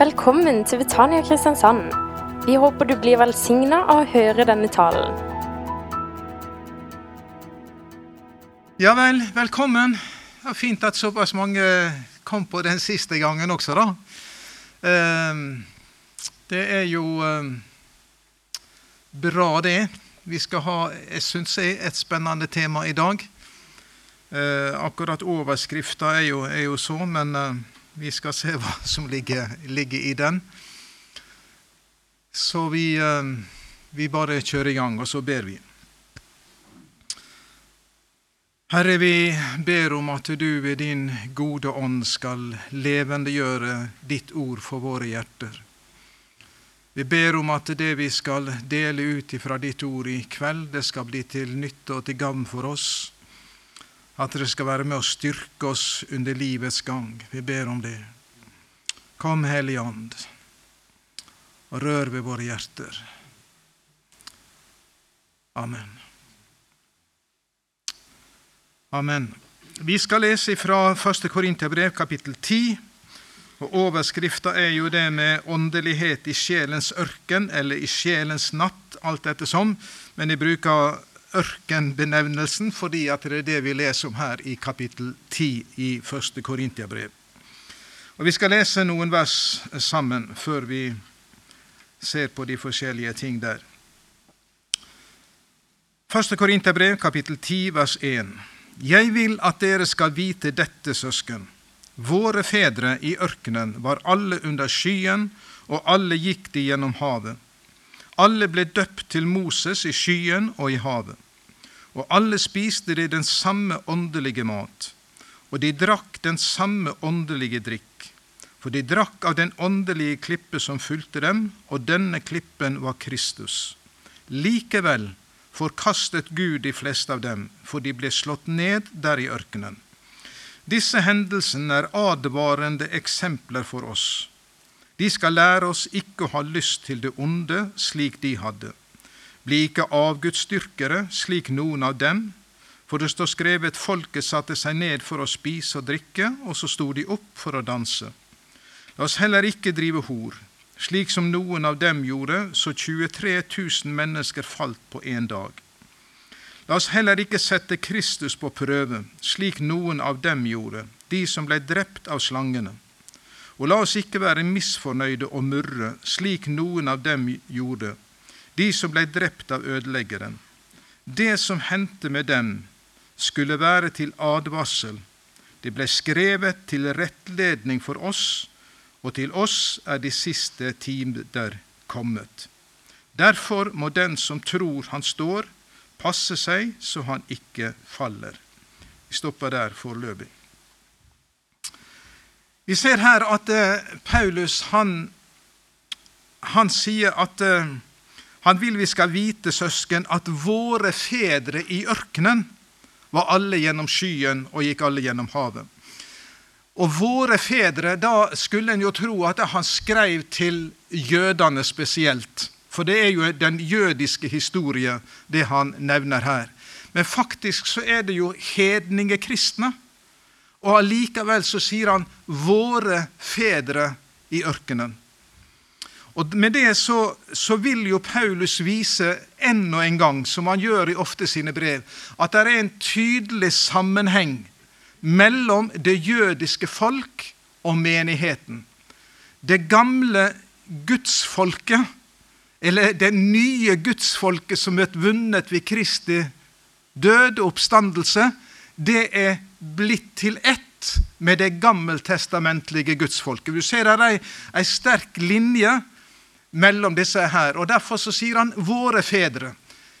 Velkommen til Betania Kristiansand. Vi håper du blir velsigna av å høre denne talen. Ja vel, velkommen. Det var fint at såpass mange kom på den siste gangen også, da. Ehm, Det er jo ehm, bra, det. Vi skal ha, jeg syns er et spennende tema i dag. Eh, akkurat overskrifta er, er jo så, men eh, vi skal se hva som ligger, ligger i den. Så vi, eh, vi bare kjører i gang, og så ber vi. Herre, vi ber om at du ved din gode ånd skal levendegjøre ditt ord for våre hjerter. Vi ber om at det vi skal dele ut ifra ditt ord i kveld, det skal bli til nytte og til gagn for oss. At det skal være med å styrke oss under livets gang. Vi ber om det. Kom, Hellige Ånd, og rør ved våre hjerter. Amen. Amen. Vi skal lese fra 1. Korinterbrev, kapittel 10. Og Overskrifta er jo det med åndelighet i sjelens ørken, eller i sjelens natt, alt ettersom. Men jeg bruker ørkenbenevnelsen fordi at det er det vi leser om her i kapittel 10 i 1. Korintiabrev. Og Vi skal lese noen vers sammen før vi ser på de forskjellige ting der. 1. Korinterbrev, kapittel 10, vers 1. Jeg vil at dere skal vite dette, søsken. Våre fedre i ørkenen var alle under skyen, og alle gikk de gjennom havet. Alle ble døpt til Moses i skyen og i havet. Og alle spiste de den samme åndelige mat, og de drakk den samme åndelige drikk. For de drakk av den åndelige klippe som fulgte dem, og denne klippen var Kristus. Likevel forkastet Gud de fleste av dem, for de ble slått ned der i ørkenen. Disse hendelsene er advarende eksempler for oss. De skal lære oss ikke å ha lyst til det onde slik de hadde. Bli ikke avgudsdyrkere slik noen av dem, for det står skrevet folket satte seg ned for å spise og drikke, og så sto de opp for å danse. La oss heller ikke drive hor, slik som noen av dem gjorde, så 23 000 mennesker falt på én dag. La oss heller ikke sette Kristus på prøve, slik noen av dem gjorde, de som ble drept av slangene. Og la oss ikke være misfornøyde og murre, slik noen av dem gjorde, de som ble drept av ødeleggeren. Det som hendte med dem, skulle være til advarsel. Det ble skrevet til rettledning for oss, og til oss er de siste timer kommet. Derfor må den som tror han står, passe seg så han ikke faller. Vi stopper der foreløpig. Vi ser her at uh, Paulus han, han sier at uh, han vil vi skal vite, søsken, at våre fedre i ørkenen var alle gjennom skyen og gikk alle gjennom havet. Og våre fedre, da skulle en jo tro at han skrev til jødene spesielt. For det er jo den jødiske historie, det han nevner her. Men faktisk så er det jo hedningekristne. Og allikevel så sier han 'våre fedre i ørkenen'. Og Med det så, så vil jo Paulus vise enda en gang, som han gjør i ofte sine brev, at det er en tydelig sammenheng mellom det jødiske folk og menigheten. Det gamle gudsfolket, eller det nye gudsfolket som ble vunnet ved Kristi død og oppstandelse, det er blitt til ett med det gammeltestamentlige gudsfolket. Du ser ei, ei sterk linje mellom disse her. og Derfor så sier han 'våre fedre'.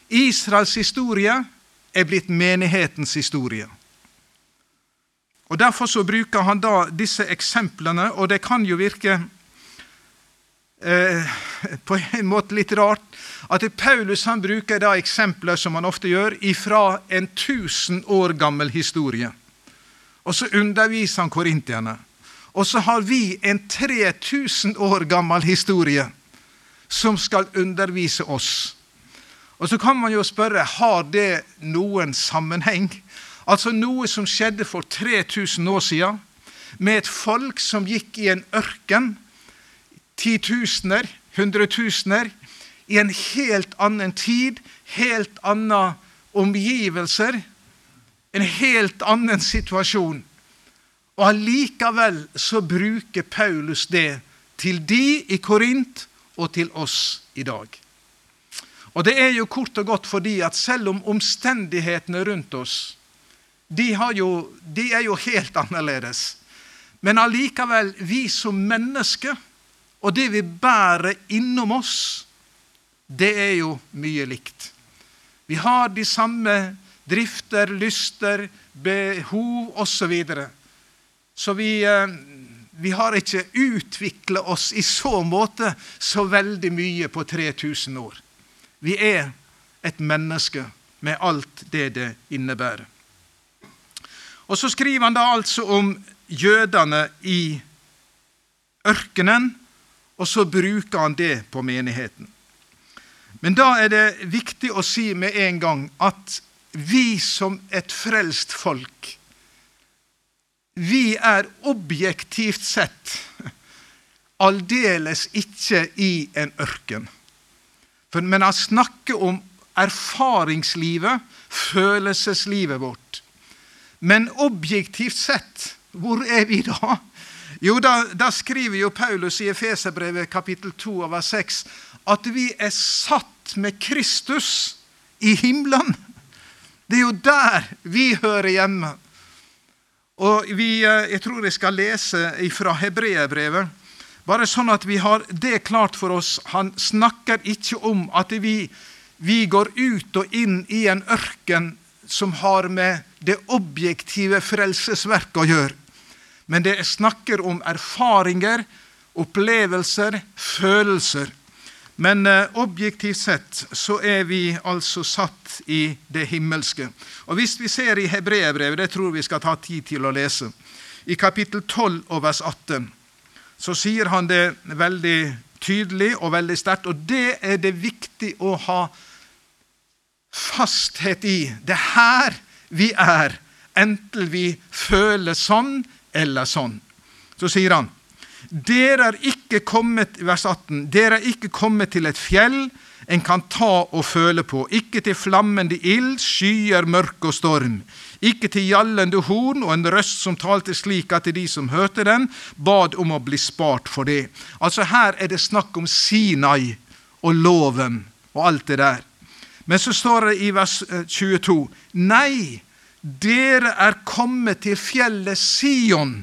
Israels historie er blitt menighetens historie. Og Derfor så bruker han da disse eksemplene, og det kan jo virke eh, på en måte litt rart at Paulus han bruker da eksempler som han ofte gjør, ifra en 1000 år gammel historie. Og så underviser han korintierne. Og så har vi en 3000 år gammel historie som skal undervise oss. Og så kan man jo spørre har det noen sammenheng. Altså noe som skjedde for 3000 år siden, med et folk som gikk i en ørken titusener, hundretusener, i en helt annen tid, helt andre omgivelser, en helt annen situasjon. Og allikevel så bruker Paulus det til de i Korint og til oss i dag. Og det er jo kort og godt fordi at selv om omstendighetene rundt oss de, jo, de er jo helt annerledes. Men allikevel, vi som mennesker, og det vi bærer innom oss, det er jo mye likt. Vi har de samme drifter, lyster, behov osv. Så, videre. så vi, eh, vi har ikke utvikla oss i så måte så veldig mye på 3000 år. Vi er et menneske med alt det det innebærer. Og Så skriver han da altså om jødene i ørkenen, og så bruker han det på menigheten. Men da er det viktig å si med en gang at vi som et frelst folk, vi er objektivt sett aldeles ikke i en ørken. For, men han snakker om erfaringslivet, følelseslivet vårt. Men objektivt sett, hvor er vi da? Jo, da, da skriver jo Paulus i Efeserbrevet kapittel 2 over 6 at vi er satt med Kristus i himmelen. Det er jo der vi hører hjemme. Og vi, eh, Jeg tror jeg skal lese fra Hebreerbrevet, bare sånn at vi har det klart for oss. Han snakker ikke om at vi, vi går ut og inn i en ørken som har med det objektive frelsesverket å gjøre. Men det snakker om erfaringer, opplevelser, følelser. Men eh, objektivt sett så er vi altså satt i det himmelske. Og Hvis vi ser i Hebreerbrevet, det tror vi skal ta tid til å lese, i kapittel 12 og vers 18, så sier han det veldig tydelig og veldig sterkt. Og det er det viktig å ha fasthet i. Det er her vi er, enten vi føler sånn eller sånn. Så sier han dere er ikke kommet vers 18, dere er ikke kommet til et fjell en kan ta og føle på, ikke til flammende ild, skyer, mørke og storm, ikke til gjallende horn og en røst som talte slik at de som hørte den, bad om å bli spart for det. Altså Her er det snakk om Sinai og loven og alt det der. Men så står det i vers 22.: eh, Nei, dere er kommet til fjellet Sion,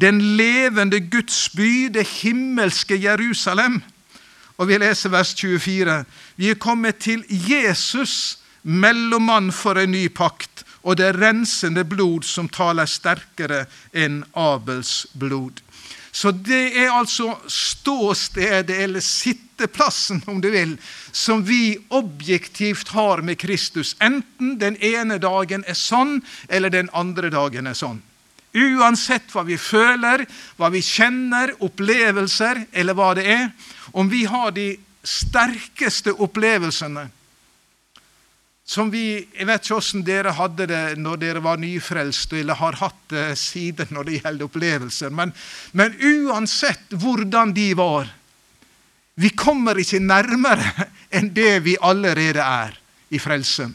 den levende Guds by, det himmelske Jerusalem. Og vi leser vers 24. Vi er kommet til Jesus, mellommann for en ny pakt, og det rensende blod som taler sterkere enn Abels blod. Så det er altså ståstedet, eller sitteplassen, om du vil, som vi objektivt har med Kristus. Enten den ene dagen er sånn, eller den andre dagen er sånn. Uansett hva vi føler, hva vi kjenner, opplevelser eller hva det er, om vi har de sterkeste opplevelsene som vi, Jeg vet ikke hvordan dere hadde det når dere var nyfrelst, eller har hatt det siden når det gjelder opplevelser. Men, men uansett hvordan de var Vi kommer ikke nærmere enn det vi allerede er i frelsen.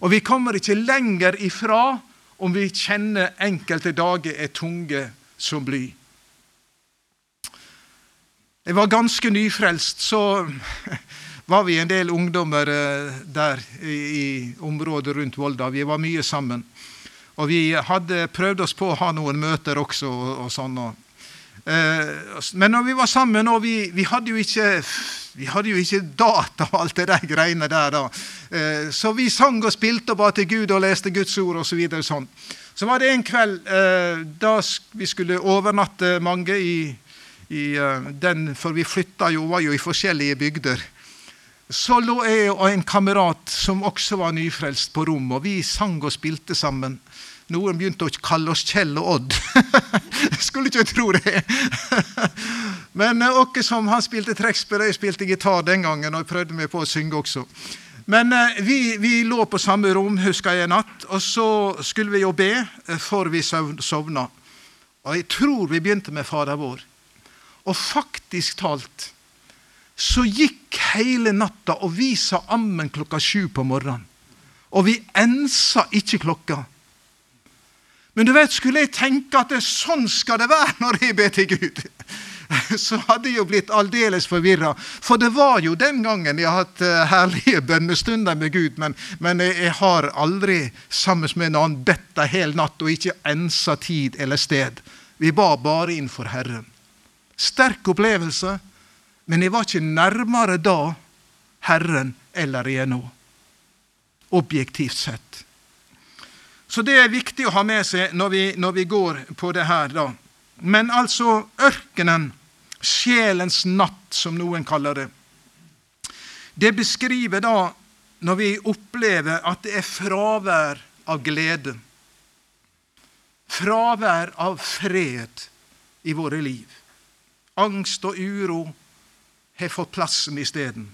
Og vi kommer ikke lenger ifra om vi kjenner enkelte dager er tunge som bly. Jeg var ganske nyfrelst, så var vi en del ungdommer eh, der i området rundt Volda. Vi var mye sammen. Og vi hadde prøvd oss på å ha noen møter også. og, og sånn. Eh, men når vi var sammen, og vi, vi, hadde ikke vi hadde jo ikke data og alt det der greiene der da. Eh, så vi sang og spilte og ba til Gud og leste Guds ord osv. Så, videre, sånn. så var det en kveld da vi skulle overnatte mange i, i den For vi flytta jo, var jo i forskjellige bygder. Så lå jeg og en kamerat som også var nyfrelst, på rom, og vi sang og spilte sammen. Noen begynte å kalle oss Kjell og Odd. Skulle ikke tro det. Men åkke eh, som han spilte trekkspill, jeg spilte gitar den gangen, og jeg prøvde meg på å synge også. Men eh, vi, vi, lå på samme rom, husker jeg en natt, og så skulle vi jo be for før vi sovna. Og jeg tror vi begynte med Fader vår. Og faktisk talt så gikk hele natta, og vi sa ammen klokka sju på morgenen. Og vi ensa ikke klokka. Men du vet, skulle jeg tenke at det, sånn skal det være når jeg ber til Gud, så hadde jeg jo blitt aldeles forvirra. For det var jo den gangen jeg har hatt uh, herlige bønnestunder med Gud, men, men jeg, har aldri sammen med en annen bedt ei hel natt og ikke ensa tid eller sted. Vi ba bare inn for Herren. Sterk opplevelse, men jeg var ikke nærmere da Herren eller jeg nå. Objektivt sett. Så det er viktig å ha med seg når vi, når vi går på det her. da. Men altså ørkenen, sjelens natt, som noen kaller det, det beskriver da når vi opplever at det er fravær av glede. Fravær av fred i våre liv. Angst og uro har fått plassen isteden.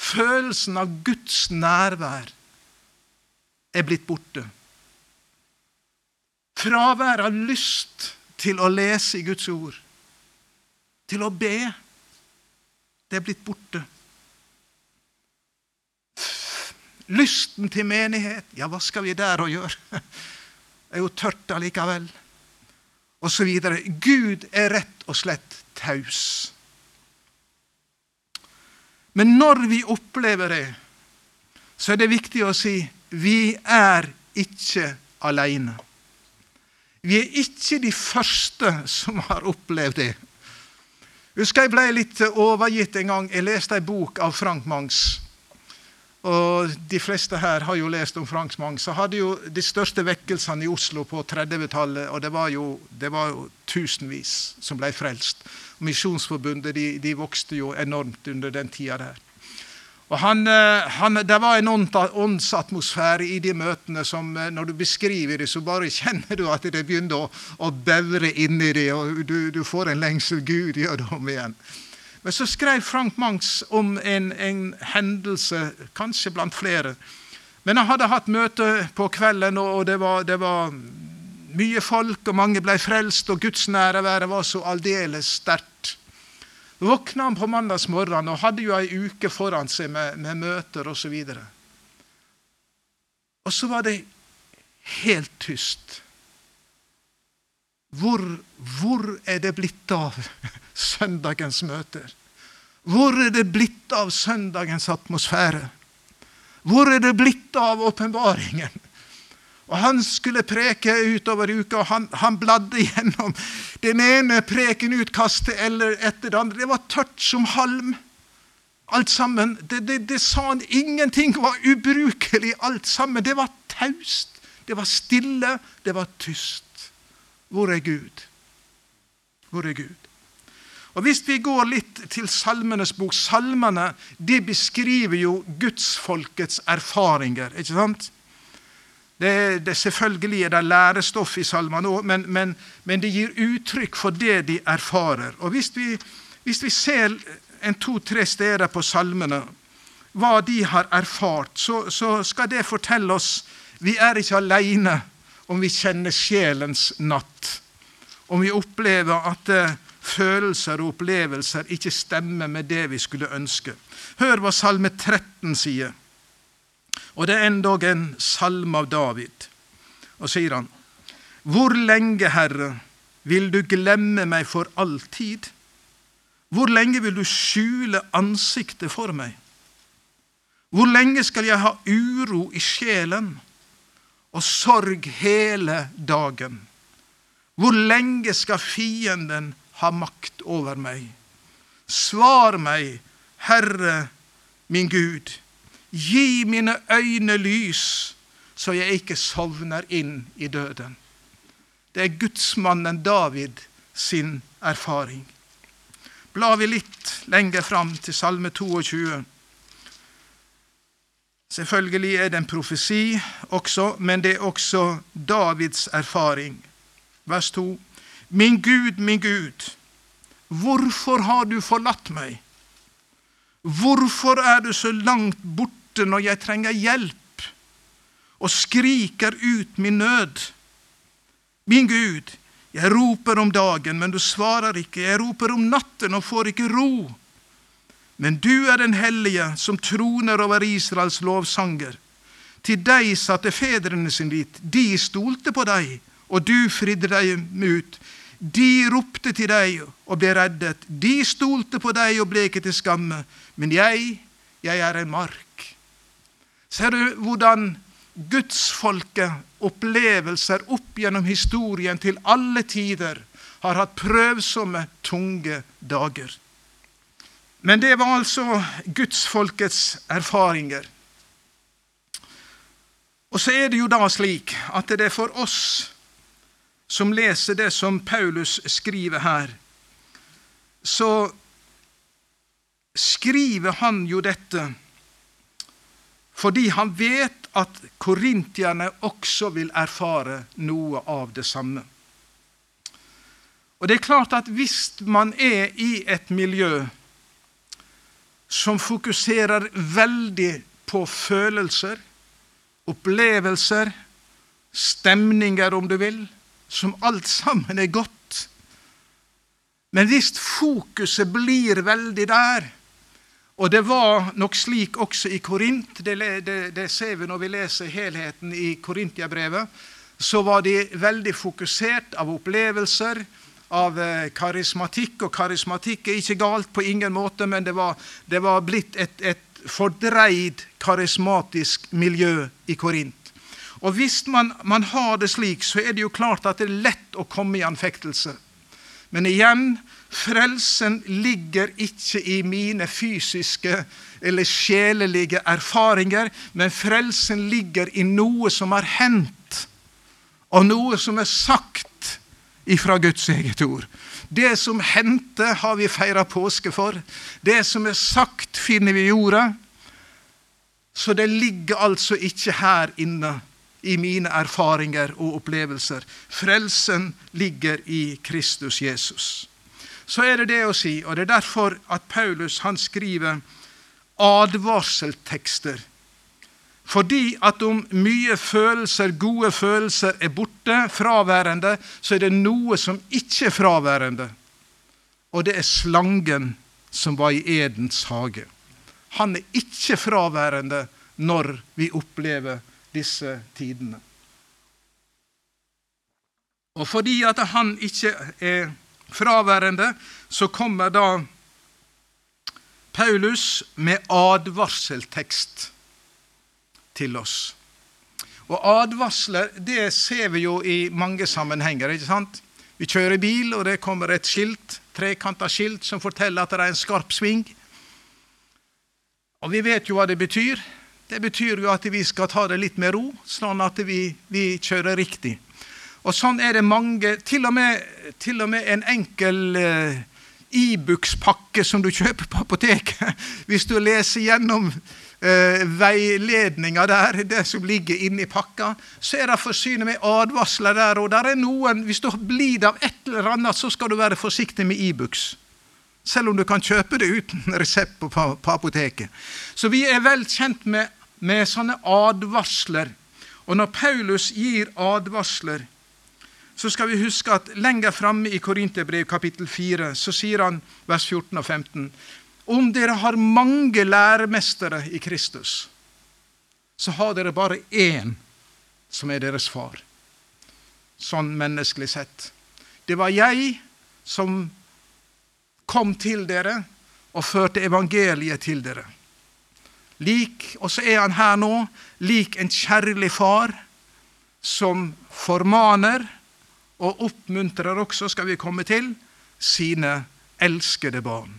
Følelsen av Guds nærvær er blitt borte. Fravær av lyst til å lese i Guds ord, til å be, det er blitt borte. Lysten til menighet, ja, hva skal vi der og gjøre? Det er jo tørt allikevel. Og så videre. Gud er rett og slett taus. Men når vi opplever det, så er det viktig å si vi er ikke alene. Vi er ikke de første som har opplevd det. Husker jeg ble litt overgitt en gang. Jeg leste en bok av Frank Mangs. Og De fleste her har jo lest om Frank Mangs. Han hadde jo de største vekkelsene i Oslo på 30-tallet, og det var, jo, det var, jo, tusenvis som ble frelst. Misjonsforbundet de, de vokste jo enormt under den tida der. Og han, eh, han, Det var en åndsatmosfære i de møtene som eh, når du beskriver det, så bare kjenner du at det begynner å, å bevre inni det, og du, du, får en lengsel. Gud gjør det om igjen. Men så skrev Frank Mangs om en, en, hendelse, kanskje blant flere. Men han hadde hatt møte på kvelden, og det var, det var mye folk, og mange ble frelst, og Guds nærvær var så aldeles sterkt våkna han på mandagsmorgen og hadde jo ei uke foran seg med, med møter osv. Og, og så var det helt tyst. Hvor, hvor er det blitt av søndagens møter? Hvor er det blitt av søndagens atmosfære? Hvor er det blitt av åpenbaringen? Og Han skulle preke utover uka, og han, han bladde gjennom den ene prekenutkastet eller etter det andre. Det var tørt som halm, alt sammen. Det, det, det sa han ingenting var ubrukelig, alt sammen. Det var taust, det var stille, det var tyst. Hvor er Gud? Hvor er Gud? Og Hvis vi går litt til Salmenes bok Salmene de beskriver jo gudsfolkets erfaringer. ikke sant? Det, det selvfølgelig er det lærestoff i salmene òg, men, men, men, det gir uttrykk for det de erfarer. Og Hvis vi, hvis vi ser en to-tre steder på salmene hva de har erfart, så, så, skal det fortelle oss vi er ikke alene om vi kjenner sjelens natt. Om vi opplever at uh, følelser og opplevelser ikke stemmer med det vi skulle ønske. Hør hva Salme 13 sier. Og det er endog en salme av David. Og sier han, Hvor lenge, Herre, vil du glemme meg for alltid? Hvor lenge vil du skjule ansiktet for meg? Hvor lenge skal jeg ha uro i sjelen og sorg hele dagen? Hvor lenge skal fienden ha makt over meg? Svar meg, Herre min Gud. Gi mine øyne lys, så jeg ikke sovner inn i døden. Det er gudsmannen David sin erfaring. Blar vi litt lenger fram til Salme 22. Selvfølgelig er det en profesi også, men det er også Davids erfaring. Vers 2. Min Gud, min Gud, hvorfor har du forlatt meg? Hvorfor er du så langt borte? Borte når jeg trenger hjelp, og skriker ut min nød. Min Gud, Jeg roper om dagen, men du svarer ikke. Jeg roper om natten og får ikke ro. Men du er den hellige som troner over Israels lovsanger. Til deg satte fedrene sin lit. De stolte på deg, og du fridde dem ut. De ropte til deg og ble reddet. De stolte på deg og ble ikke til skamme. Men jeg, jeg er en mark. Ser du hvordan gudsfolket, opplevelser opp gjennom historien til alle tider, har hatt prøvsomme, tunge dager. Men det var altså gudsfolkets erfaringer. Og så er det jo da slik at det er for oss som leser det som Paulus skriver her, så skriver han jo dette fordi han vet at korintierne også vil erfare noe av det samme. Og det er klart at Hvis man er i et miljø som fokuserer veldig på følelser, opplevelser, stemninger, om du vil, som alt sammen er godt. Men hvis fokuset blir veldig der, og det var nok slik også i Korint, det, det, det ser vi når vi leser helheten i Korintiabrevet, så var de veldig fokusert av opplevelser, av eh, karismatikk. Og karismatikk er ikke galt på ingen måte, men det var, det var blitt et, et, fordreid karismatisk miljø i Korint. Og hvis man, man, har det slik, så er det jo klart at det er lett å komme i anfektelse. Men igjen, frelsen ligger ikke i mine fysiske eller sjelelige erfaringer, men frelsen ligger i noe som har hendt, og noe som er sagt ifra Guds eget ord. Det som hendte, har vi feira påske for. Det som er sagt, finner vi i jorda. Så det ligger altså ikke her inne i mine erfaringer og opplevelser. Frelsen ligger i Kristus Jesus. Så er det det å si, og det er derfor at Paulus han skriver advarseltekster fordi at om mye følelser, gode følelser er borte, fraværende, så er det noe som ikke er fraværende. Og det er slangen som var i Edens hage. Han er ikke fraværende når vi opplever disse tidene. Og fordi at han ikke er fraværende, så kommer da Paulus med advarseltekst til oss. Og Advarsler det ser vi jo i mange sammenhenger. ikke sant? Vi kjører bil, og det kommer et skilt, trekanta skilt som forteller at det er en skarp sving. Og vi vet jo hva det betyr. Det betyr jo at vi skal ta det litt med ro, sånn at vi, vi kjører riktig. Og sånn er det mange Til og med, til og med en enkel Ibux-pakke som du kjøper på apoteket. Hvis du leser gjennom eh, veiledninga der, det som ligger inni pakka, så er det forsynet med advarsler der. Og der er noen, hvis du blir av et eller annet, så skal du være forsiktig med Ibux. Selv om du kan kjøpe det uten resept på, på, på apoteket. Så vi er vel kjent med, med sånne advarsler. Og når Paulus gir advarsler, så skal vi huske at lenger framme i Korinterbrev kapittel 4 så sier han vers 14 og 15 om dere har mange læremestere i Kristus, så har dere bare én som er deres far. Sånn menneskelig sett. Det var jeg som kom til dere og førte evangeliet til dere. Lik, Og så er han her nå, lik en kjærlig far som formaner og oppmuntrer også, skal vi komme til, sine elskede barn.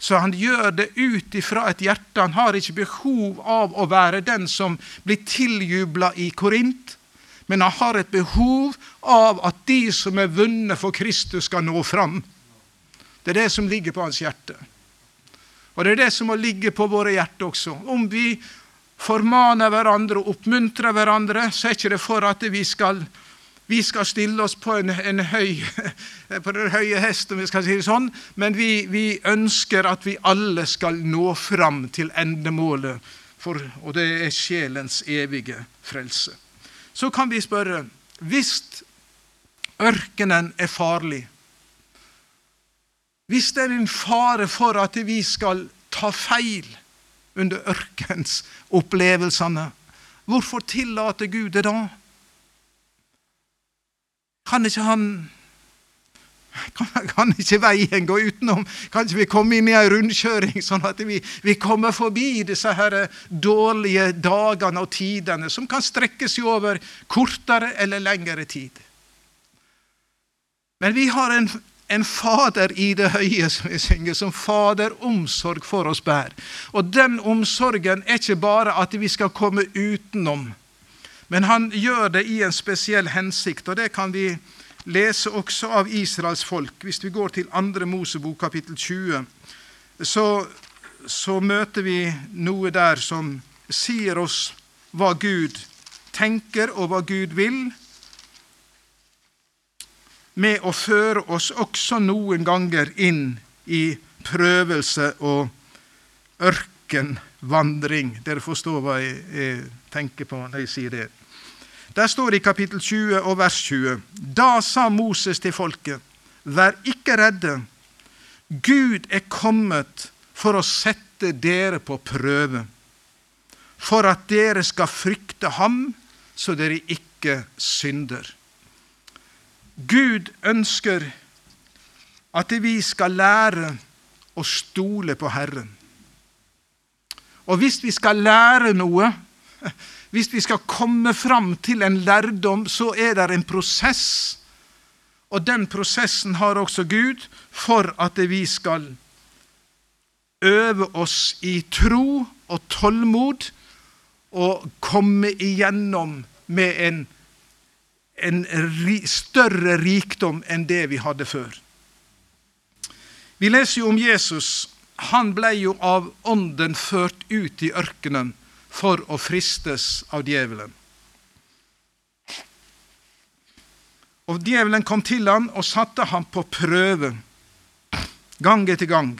Så han gjør det ut ifra et hjerte. Han har ikke behov av å være den som blir tiljubla i Korint, men han har et behov av at de som er vunnet for Kristus, skal nå fram. Det er det som ligger på hans hjerte. Og det er det som må ligge på våre hjerter også. Om vi formaner hverandre og oppmuntrer hverandre, så er ikke det for at vi skal vi skal stille oss på, en, en høy, på den høye hesten, vi skal si det sånn, men vi, vi ønsker at vi alle skal nå fram til endemålet, for, og det er sjelens evige frelse. Så kan vi spørre hvis ørkenen er farlig, hvis det er en fare for at vi skal ta feil under ørkensopplevelsene, hvorfor tillater Gud det da? Kan ikke han kan, kan ikke veien gå utenom? Kan ikke vi komme inn i en rundkjøring, sånn at vi, vi kommer forbi disse her dårlige dagene og tidene, som kan strekke seg over kortere eller lengre tid? Men vi har en, en Fader i det høye, som vi synger, som Fader omsorg for oss bær. Og den omsorgen er ikke bare at vi skal komme utenom, men han gjør det i en spesiell hensikt, og det kan vi lese også av Israels folk. Hvis vi går til 2. Mosebok kapittel 20, så, så møter vi noe der som sier oss hva Gud tenker, og hva Gud vil, med å føre oss også noen ganger inn i prøvelse og ørkenvandring. Dere forstår hva jeg, jeg tenker på når jeg sier det. Der står det i kapittel 20 og vers 20.: Da sa Moses til folket, vær ikke redde. Gud er kommet for å sette dere på prøve, for at dere skal frykte ham, så dere ikke synder. Gud ønsker at vi skal lære å stole på Herren. Og hvis vi skal lære noe, hvis vi skal komme fram til en lærdom, så er det en prosess. Og den prosessen har også Gud for at vi skal øve oss i tro og tålmod og komme igjennom med en en større rikdom enn det vi hadde før. Vi leser jo om Jesus. Han ble jo av ånden ført ut i ørkenen for å fristes av djevelen. Og Djevelen kom til ham og satte ham på prøve gang etter gang.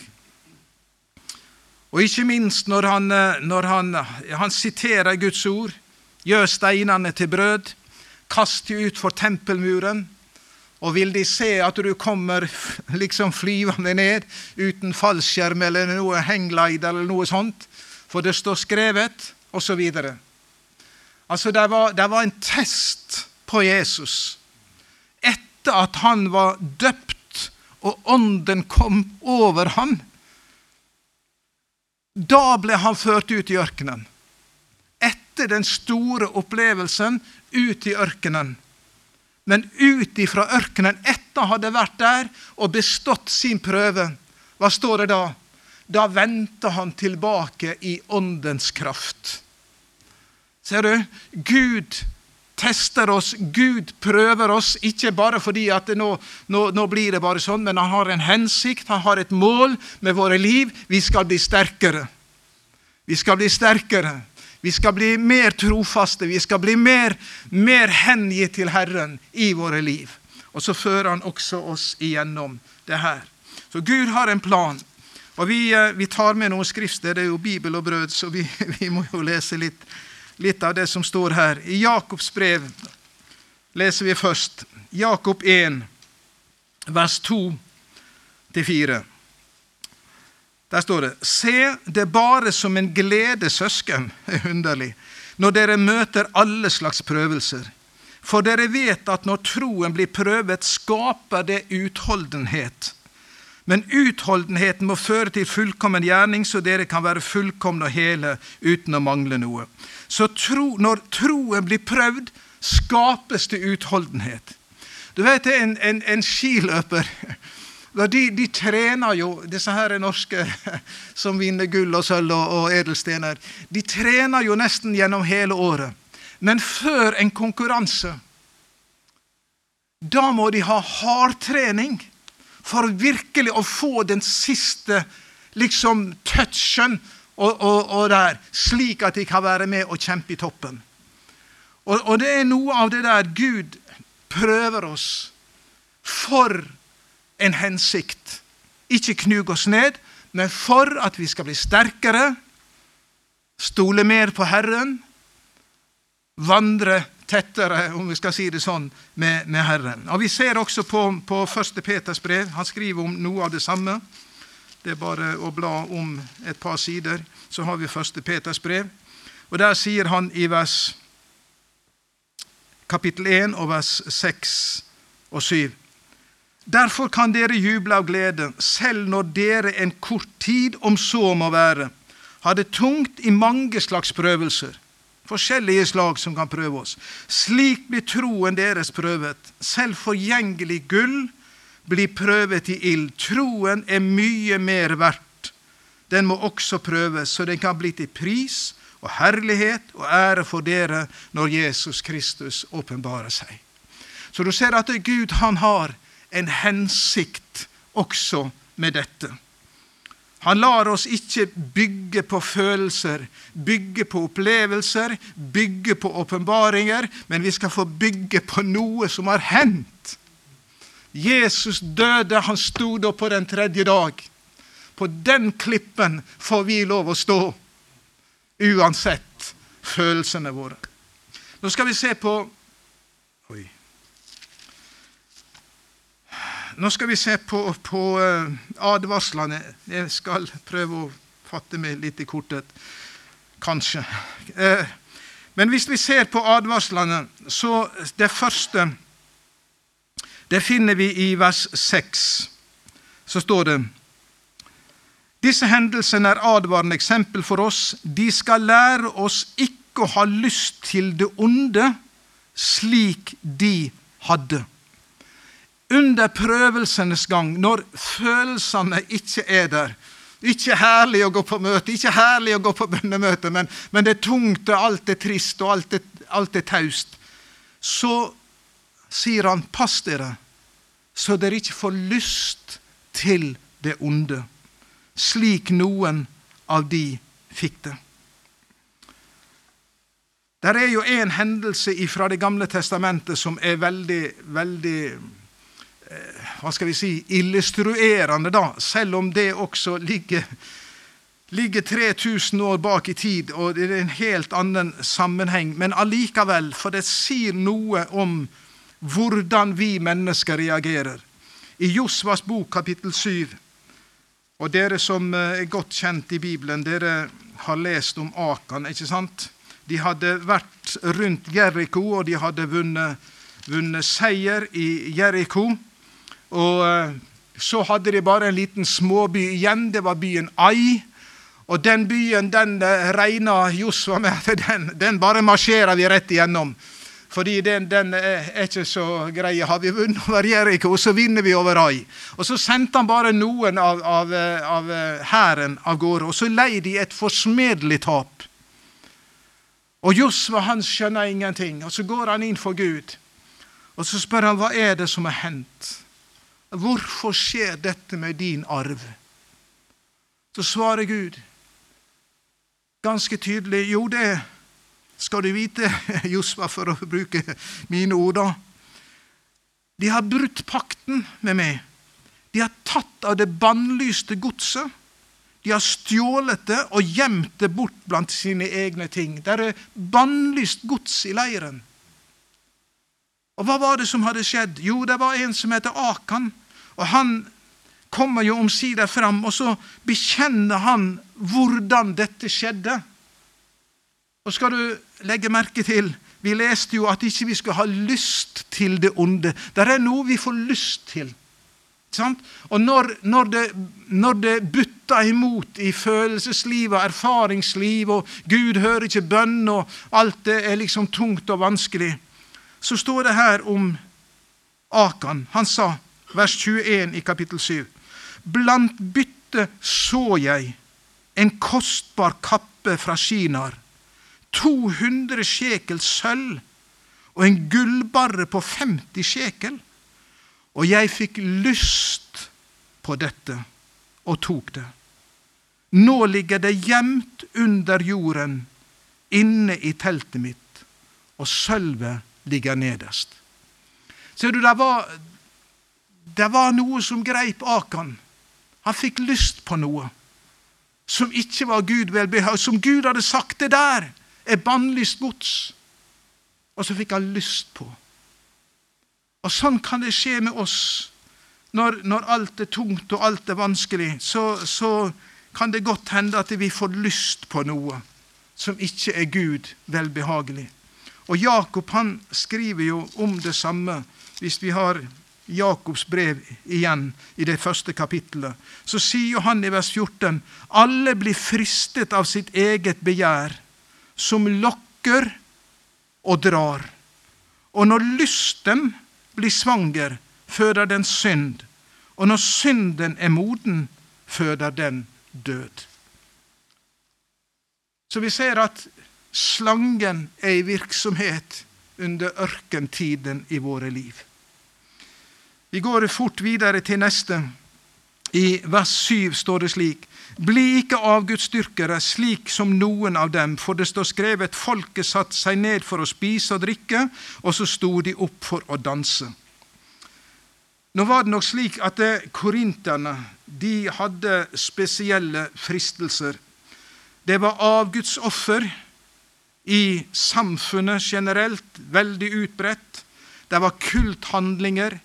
Og ikke minst når han, eh, når han, han siterer Guds ord, gjør steinene til brød, Kast de utfor tempelmuren. Og vil de se at du kommer liksom flyvende ned uten fallskjerm eller noe hengleid eller noe sånt, for det står skrevet, osv. Altså, det var, det var en test på Jesus etter at han var døpt og ånden kom over ham. Da ble han ført ut i ørkenen. Etter den store opplevelsen ut i ørkenen. Men ut ifra ørkenen, etter han hadde vært der og bestått sin prøve, hva står det da? Da vendte han tilbake i åndens kraft. Ser du? Gud tester oss, Gud prøver oss, ikke bare fordi at nå, nå, nå, blir det bare sånn, men han har en hensikt, han har et mål med våre liv. Vi skal bli sterkere. Vi skal bli sterkere. Vi skal bli mer trofaste, vi skal bli mer, mer hengitt til Herren i våre liv. Og så fører Han også oss igjennom det her. Så Gud har en plan. Og Vi, eh, vi tar med noen skrifter, det er jo Bibel og brød, så vi, vi må jo lese litt, litt, av det som står her. I Jakobs brev leser vi først Jakob 1, vers 2-4. Der står det Se det bare som en glede, søsken, er underlig, når dere møter alle slags prøvelser. For dere vet at når troen blir prøvet, skaper det utholdenhet. Men utholdenheten må føre til fullkommen gjerning, så dere kan være fullkomne og hele uten å mangle noe. Så tro, når troen blir prøvd, skapes det utholdenhet. Du vet, en, en, en skiløper de, de, trener jo, disse her norske som vinner gull og sølv og, og edelstener. De trener jo nesten gjennom hele året. Men før en konkurranse Da må de ha hardtrening for virkelig å få den siste liksom touchen og, og, og der, slik at de kan være med og kjempe i toppen. Og, og det er noe av det der Gud prøver oss for en hensikt. Ikke knug oss ned, men for at vi skal bli sterkere, stole mer på Herren, vandre tettere, om vi skal si det sånn, med, med Herren. Og Vi ser også på, på 1. Peters brev. Han skriver om noe av det samme. Det er bare å bla om et par sider, så har vi 1. Peters brev. Og Der sier han i vers kapittel 1 og vers 6 og 7. Derfor kan dere juble av glede, selv når dere en kort tid, om så må være, har det tungt i mange slags prøvelser forskjellige slag som kan prøve oss. Slik blir troen deres prøvet. Selv forgjengelig gull blir prøvet i ild. Troen er mye mer verdt. Den må også prøves, så den kan bli til pris og herlighet og ære for dere når Jesus Kristus åpenbarer seg. Så du ser at Gud han har en hensikt også med dette. Han lar oss ikke bygge på følelser, bygge på opplevelser, bygge på åpenbaringer, men vi skal få bygge på noe som har hendt. Jesus døde, han sto da på den tredje dag. På den klippen får vi lov å stå, uansett følelsene våre. Nå skal vi se på Oi. Nå skal vi se på, på eh, advarslene. Jeg skal prøve å fatte meg litt i kortet. Kanskje. Eh, men hvis vi ser på advarslene, så det første Det finner vi i vers 6. Så står det Disse hendelsene er advarende eksempel for oss. De skal lære oss ikke å ha lyst til det onde slik de hadde under prøvelsenes gang, når følelsene ikke er der. Ikke herlig å gå på møte, ikke herlig å gå på bønnemøte, men, men det er tungt, og alt er trist, og alt er, alt er taust. Så sier han, pass dere, så dere ikke får lyst til det onde, slik noen av de fikk det. Der er jo en hendelse fra Det gamle testamentet som er veldig, veldig hva skal vi si, illustruerende, da, selv om det også ligger, ligger 3000 år bak i tid, og det er en helt annen sammenheng. Men allikevel, for det sier noe om hvordan vi mennesker reagerer. I Josvas bok, kapittel 7, og dere som eh, er godt kjent i Bibelen, dere har lest om Akan, ikke sant? De hadde vært rundt Jeriko, og de hadde vunnet, vunnet seier i Jeriko. Og eh, så hadde de bare en liten småby igjen. Det var byen Ai. Og den byen den eh, regna Josva med at den, den, bare marsjerer vi rett igjennom. Fordi den, den, er ikke så grei. Har vi vunnet over Jeriko, så vinner vi over Ai. Og Så sendte han bare noen av, av, av hæren av gårde, og så lei de et forsmedelig tap. Og Josva han skjønner ingenting, og så går han inn for Gud. Og så spør han hva er det som er hendt. Hvorfor skjer dette med din arv? Så svarer Gud ganske tydelig jo, det skal du vite, Josva, for å bruke mine ord. da. De har brutt pakten med meg. De har tatt av det bannlyste godset. De har stjålet det og gjemt det bort blant sine egne ting. Det er bannlyst gods i leiren. Og hva var det som hadde skjedd? Jo, det var en som heter Akan. Og han kommer jo omsider fram, og så bekjenner han hvordan dette skjedde. Og skal du legge merke til Vi leste jo at ikke vi skal ha lyst til det onde. Det er noe vi får lyst til. Og når, når, det, når det butter imot i følelsesliv og erfaringsliv, og Gud hører ikke bønn, og alt det er liksom tungt og vanskelig, så står det her om Akan. Han sa, vers 21 i kapittel 7, Blant byttet så jeg en kostbar kappe fra Shinar, 200 sjekel sølv og en gullbarre på 50 sjekel. Og jeg fikk lyst på dette og tok det. Nå ligger det gjemt under jorden, inne i teltet mitt, og sølvet ligger nederst. Ser du, det var, det var noe som greip Akan. Han fikk lyst på noe som ikke var Gud velbehag, som Gud hadde sagt det der er bannlyst gods. og så fikk han lyst på. Og sånn kan det skje med oss. Når, når alt er tungt og alt er vanskelig, så, så kan det godt hende at vi får lyst på noe som ikke er Gud velbehagelig. Og Jakob han skriver jo om det samme hvis vi har Jakobs brev igjen i det første kapittelet. Så sier han i vers 14.: Alle blir fristet av sitt eget begjær, som lokker og drar. Og når lysten blir svanger, føder den synd. Og når synden er moden, føder den død. Så vi ser at slangen er i virksomhet under ørkentiden i våre liv. Vi går fort videre til neste. I vers 7 står det slik.: Bli ikke avgudsdyrkere slik som noen av dem, for det står skrevet folket satte seg ned for å spise og drikke, og så sto de opp for å danse. Nå var det nok slik at korinterne de hadde spesielle fristelser. Det var avgudsoffer i samfunnet generelt veldig utbredt. Det var kulthandlinger.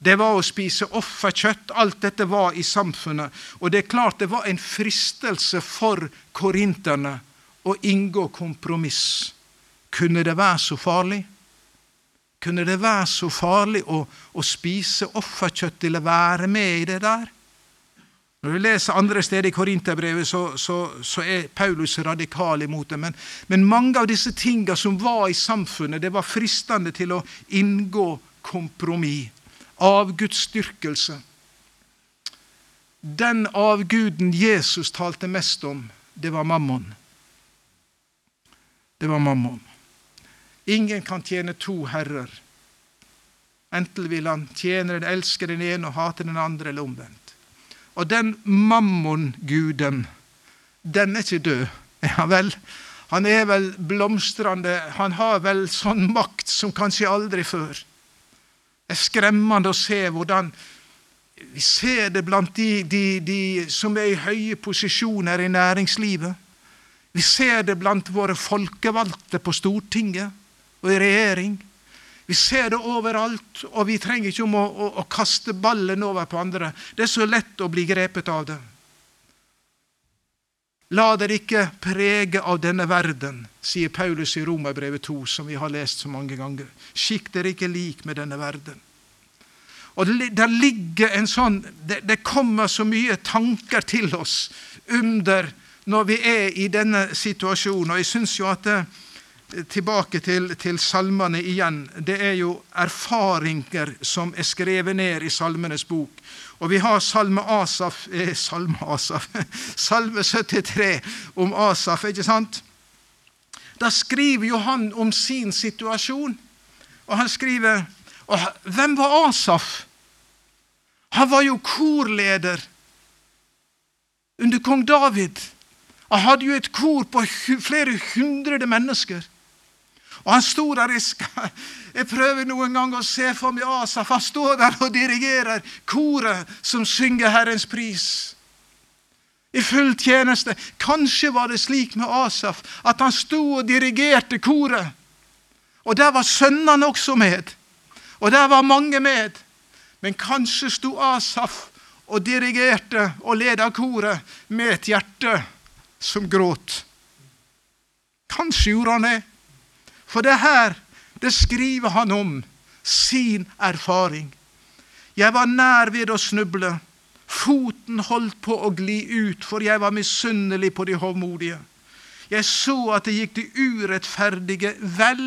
Det var å spise offerkjøtt. Alt dette var i samfunnet. Og det er klart det var en fristelse for korinterne å inngå kompromiss. Kunne det være så farlig? Kunne det være så farlig å, å spise offerkjøtt eller være med i det der? Når du leser andre steder i Korinterbrevet, så, så, så, er Paulus radikal imot det. Men, men mange av disse tingene som var i samfunnet, det var fristende til å inngå kompromiss. Avgudsdyrkelse. Den avguden Jesus talte mest om, det var mammon. Det var mammon. Ingen kan tjene to herrer. Enten vil han tjene den, elske den ene og hate den andre, eller omvendt. Og den mammon-guden, den er ikke død. Ja vel, han er vel blomstrende, han har vel sånn makt som kanskje aldri før. Er skremmende å se hvordan Vi ser det blant de, de, de som er i høye posisjoner i næringslivet. Vi ser det blant våre folkevalgte på Stortinget og i regjering. Vi ser det overalt, og vi trenger ikke om å, å, å, kaste ballen over på andre. Det er så lett å bli grepet av det. La dere ikke prege av denne verden, sier Paulus i Romerbrevet 2, som vi har lest så mange ganger. Skikk dere ikke lik med denne verden. Og det, ligger en sånn det, det kommer så mye tanker til oss under når vi er i denne situasjonen. Og jeg syns jo at det, tilbake til, til, salmene igjen. Det er jo erfaringer som er skrevet ned i Salmenes bok. Og vi har Salme Asaf, eh, Salme Asaf, Salme 73 om Asaf, ikke sant? Da skriver jo han om sin situasjon. Og han skriver og Hvem var Asaf? Han var jo korleder under kong David. Han hadde jo et kor på flere hundre mennesker. Og han sto der jeg, skal, jeg prøver noen ganger å se for meg Asaf. Han står der og dirigerer koret som synger Herrens pris. I full tjeneste. Kanskje var det slik med Asaf at han sto og dirigerte koret. Og der var sønnene også med. Og der var mange med. Men kanskje sto Asaf og dirigerte og leda koret med et hjerte som gråt. Kanskje gjorde han det. For det her, det skriver han om sin erfaring. Jeg var nær ved å snuble. Foten holdt på å gli ut, for jeg var misunnelig på de hovmodige. Jeg så at det gikk de urettferdige vel.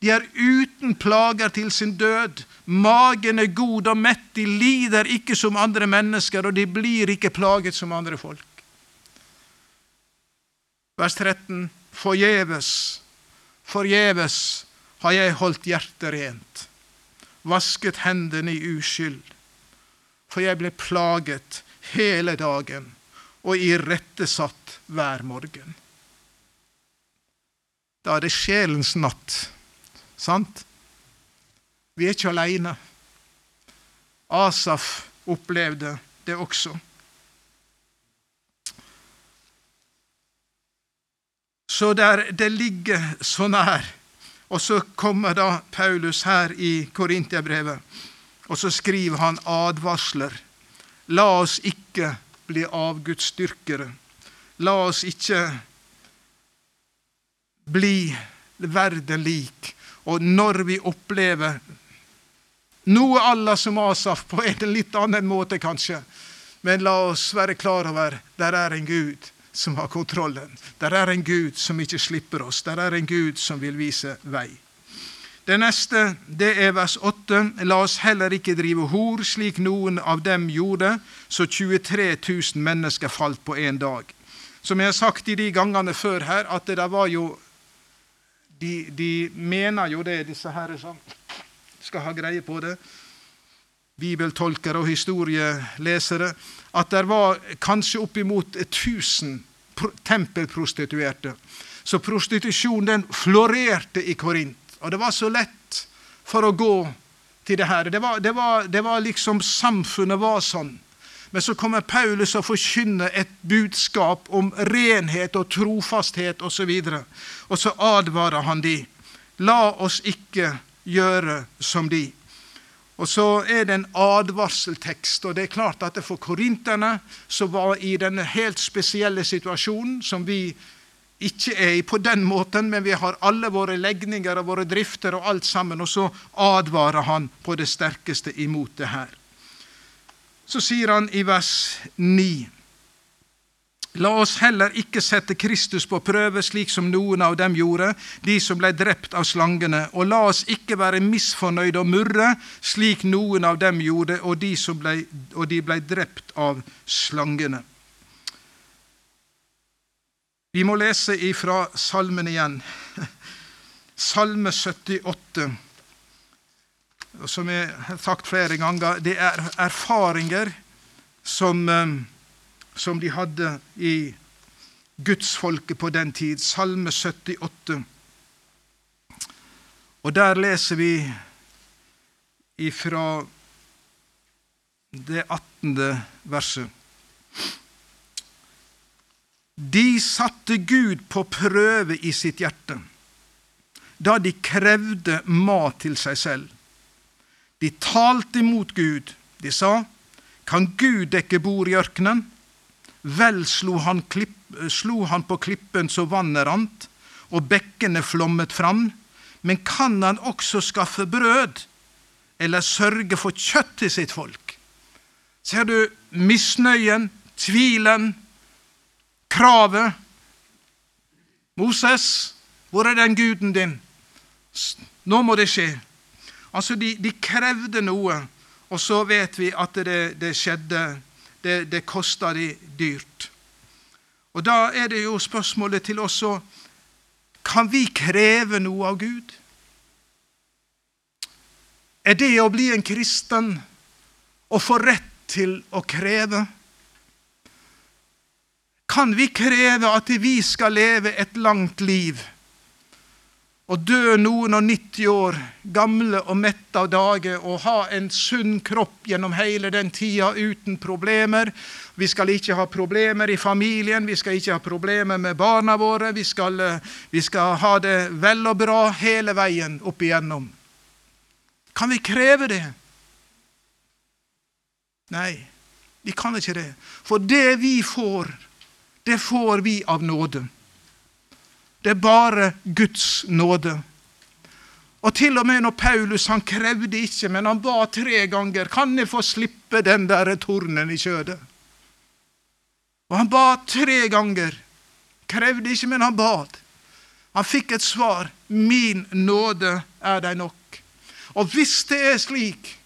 De er uten plager til sin død. Magen er god og mett. De lider ikke som andre mennesker, og de blir ikke plaget som andre folk. Vers 13. Forgjeves Forgjeves har jeg holdt hjertet rent, vasket hendene i uskyld, for jeg ble plaget hele dagen og irettesatt hver morgen. Da er det sjelens natt, sant? Vi er ikke aleine. Asaf opplevde det også. Så der det ligger så nær Og så kommer da Paulus her i Korintiabrevet, og så skriver han advarsler. La oss ikke bli avgudsdyrkere. La oss ikke bli verden lik. Og når vi opplever noe Allah som Asaf, på en litt annen måte kanskje, men la oss være klar over der er en Gud som har kontrollen. Der er en Gud som ikke slipper oss. Der er en Gud som vil vise vei. Det neste det er vers 8. La oss heller ikke drive hor, slik noen av dem gjorde, så 23 000 mennesker falt på én dag. Som jeg har sagt i de gangene før her, at det var jo de, de mener jo det, disse her som skal ha greie på det, bibeltolkere og historielesere, at det var kanskje oppimot 1000 tempelprostituerte. Så prostitusjon den florerte i Korint. Og det var så lett for å gå til det her. Det var, det var, det var liksom Samfunnet var sånn. Men så kommer Paulus og forkynner et budskap om renhet og trofasthet osv. Og, så og så advarer han de. La oss ikke gjøre som de. Og så er det en advarseltekst. og det er klart at For korinterne som var i denne helt spesielle situasjonen, som vi ikke er i på den måten, men vi har alle våre legninger og våre drifter og alt sammen, og så advarer han på det sterkeste imot det her. Så sier han i vers 9.: La oss heller ikke sette Kristus på prøve, slik som noen av dem gjorde, de som ble drept av slangene, og la oss ikke være misfornøyde og murre, slik noen av dem gjorde, og de, ble, og de ble drept av slangene. Vi må lese ifra salmen igjen. Salme 78. Som jeg har sagt flere ganger, det er erfaringer som eh, som de hadde i gudsfolket på den tid. Salme 78. Og der leser vi ifra det 18. verset. De satte Gud på prøve i sitt hjerte da de krevde mat til seg selv. De talte imot Gud. De sa, Kan Gud dekke bord i ørkenen? Vel slo han, klipp, slo han på klippen så vannet rant, og bekkene flommet fram. Men kan han også skaffe brød, eller sørge for kjøtt til sitt folk? Ser du misnøyen, tvilen, kravet? Moses, hvor er den guden din? Nå må det skje. Altså, de, de krevde noe, og så vet vi at det, det skjedde det, det koster de dyrt. Og Da er det jo spørsmålet til oss òg Kan vi kreve noe av Gud? Er det å bli en kristen å få rett til å kreve? Kan vi kreve at vi skal leve et langt liv? Og dø noen og 90 år, gamle og mette av dage, og ha en sunn kropp gjennom hele den tida uten problemer. Vi skal ikke ha problemer i familien, vi skal ikke ha problemer med barna våre. Vi skal, eh, vi skal ha det vel og bra hele veien opp igjennom. Kan vi kreve det? Nei, vi kan ikke det. For det vi får, det får vi av nåde. Det er bare Guds nåde. Og til og med når Paulus han krevde ikke, men han ba tre ganger kan jeg få slippe den der tornen i kjødet. Og han ba tre ganger. Krevde ikke, men han bad. Han fikk et svar. Min nåde er deg nok. Og hvis det er slik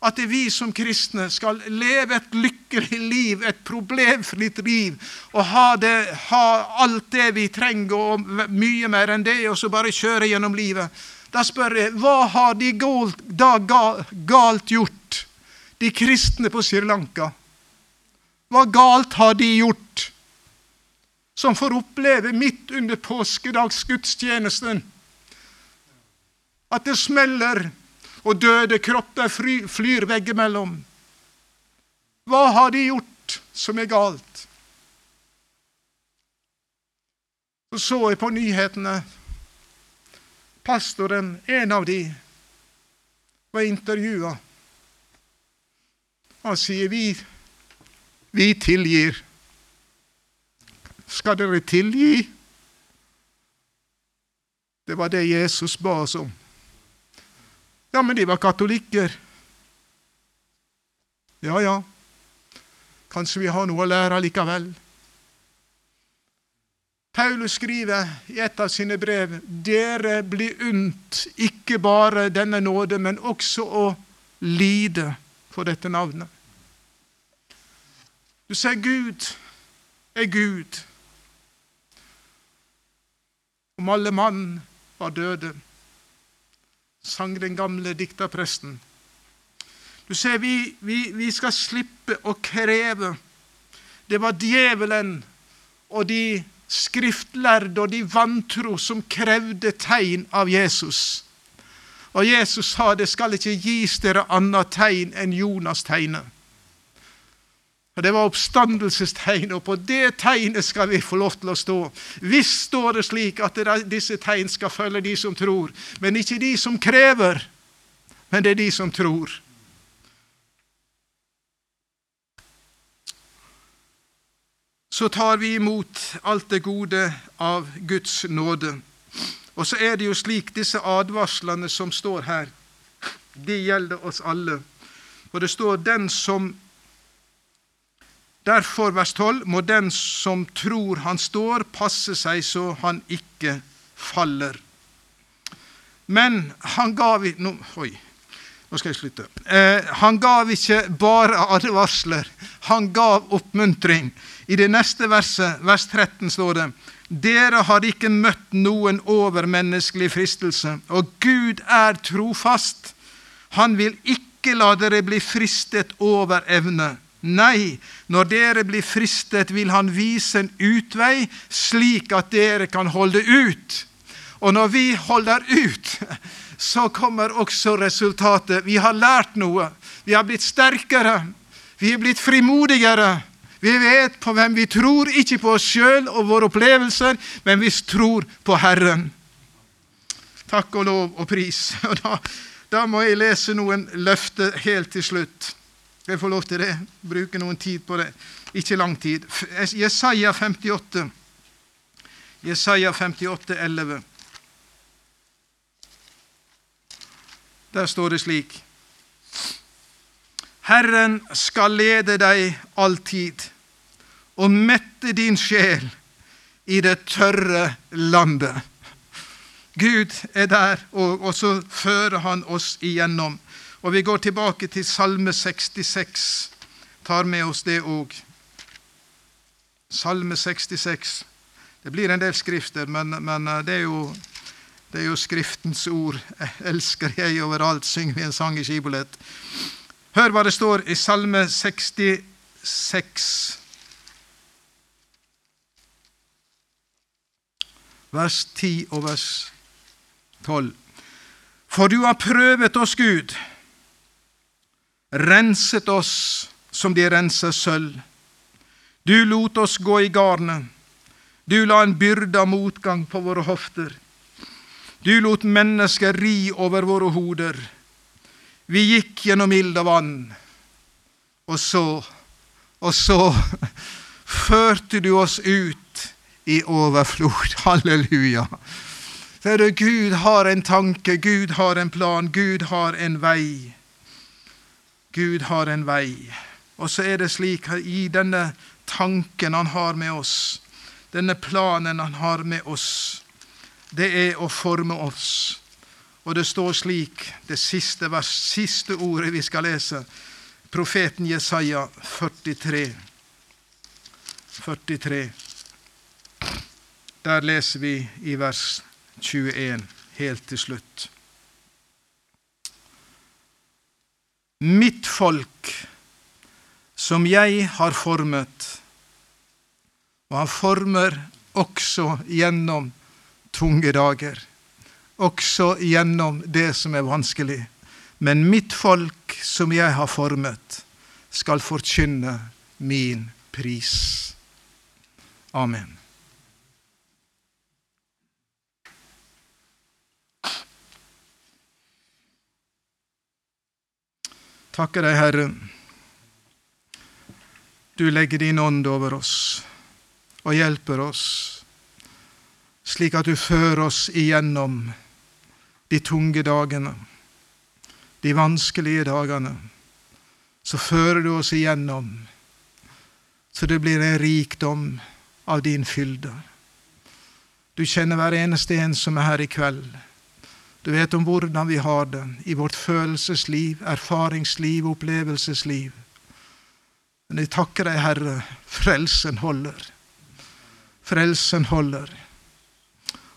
at vi som kristne skal leve et lykkelig liv, et problemfritt liv, og ha, det, ha, alt det vi trenger, og mye mer enn det, og så bare kjøre gjennom livet. Da spør jeg hva har de galt, da galt gjort, de kristne på Sri Lanka? Hva galt har de gjort, som får oppleve midt under påskedagsgudstjenesten at det smeller og døde kropper flyr veggimellom. Hva har de gjort som er galt? Så så jeg på nyhetene. pastoren, en av de, var intervjua. Han sier vi, vi tilgir. Skal dere tilgi? Det var det Jesus ba oss om. Ja, men de var katolikker. Ja, ja. Kanskje vi har noe å lære likevel. Paulus skriver i et av sine brev dere blir unt ikke bare denne nåde, men også å lide for dette navnet. Du ser Gud er Gud. Om alle mann var døde, sang den gamle dikterpresten. Du ser, vi, vi, vi skal slippe å kreve. Det var djevelen og de skriftlærde og de vantro som krevde tegn av Jesus. Og Jesus sa det skal ikke gis dere annet tegn enn Jonas tegnet. Og Det var oppstandelsestegn, og på det tegnet skal vi få lov til å stå. Visst står det slik at disse tegn skal følge de som tror, men ikke de som krever, men det er de som tror. Så tar vi imot alt det gode av Guds nåde. Og så er det jo slik, disse advarslene som står her, de gjelder oss alle. Og det står 'den som' Derfor, vers 12, må den som tror han står, passe seg så han ikke faller. Men han gav no, Oi, nå skal jeg slutte. Eh, han gav ikke bare advarsler, han gav oppmuntring. I det neste verset, vers 13, står det dere har ikke møtt noen overmenneskelig fristelse, og Gud er trofast. Han vil ikke la dere bli fristet over evne. Nei, når dere blir fristet, vil han vise en utvei, slik at dere kan holde ut. Og når vi holder ut, så kommer også resultatet. Vi har lært noe. Vi har blitt sterkere. Vi er blitt frimodigere. Vi vet på hvem vi tror, ikke på oss sjøl og våre opplevelser, men vi tror på Herren. Takk og lov og pris. Og da, da må jeg lese noen løfter helt til slutt. Skal jeg få lov til det? Bruke noen tid på det. Ikke lang tid. Jesaja 58. Jesaja 58, 11. Der står det slik Herren skal lede deg alltid og mette din sjel i det tørre landet. Gud er der, og, så fører han oss igjennom. Og vi går tilbake til Salme 66. Tar med oss det òg. Salme 66. Det blir en del skrifter, men, men eh, det, er jo, det, er jo, Skriftens ord. Elsker jeg overalt, synger vi en sang i skibolett. Hør hva det står i Salme 66. Vers 10 og vers 12. For du har prøvet oss, Gud renset oss som de renser sølv. Du lot oss gå i garnet. Du la en byrde av motgang på våre hofter. Du lot mennesker ri over våre hoder. Vi gikk gjennom ild og vann, og så, og så førte du oss ut i overflod. Halleluja. For Gud har en tanke, Gud har en plan, Gud har en vei. Gud har en vei. Og så er det slik i denne tanken han har med oss, denne planen han har med oss, det er å forme oss. Og det står slik, det siste, vers, siste ordet vi skal lese, profeten Jesaja 43. 43. Der leser vi i vers 21 helt til slutt. Mitt folk, som jeg har formet. Og han former også gjennom tunge dager, også gjennom det som er vanskelig. Men mitt folk, som jeg har formet, skal forkynne min pris. Amen. Takker deg, Herre. Du legger din ånd over oss og hjelper oss, slik at du fører oss igjennom de tunge dagene, de vanskelige dagene. Så fører du oss igjennom, så det blir en rikdom av din fylde. Du kjenner hver eneste en som er her i kveld. Du vet om hvordan vi har det i vårt følelsesliv, erfaringsliv, opplevelsesliv. Men jeg takker deg, Herre, frelsen holder. Frelsen holder.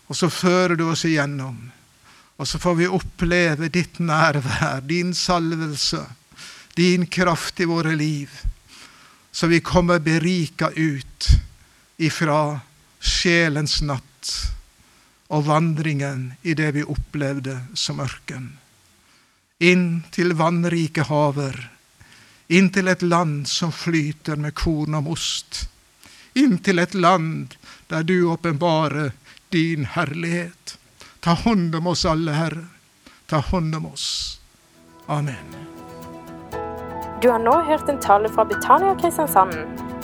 Og så fører du oss igjennom. Og så får vi oppleve ditt nærvær, din salvelse, din kraft i våre liv. Så vi kommer berika ut ifra sjelens natt og vandringen i det vi opplevde som ørken. Inn til vannrike haver inn til et land som flyter med korn og most. Inn til et land der du åpenbarer din herlighet. Ta hånd om oss alle, Herre. Ta hånd om oss. Amen. Du har nå hørt en tale fra Betania Kristiansand.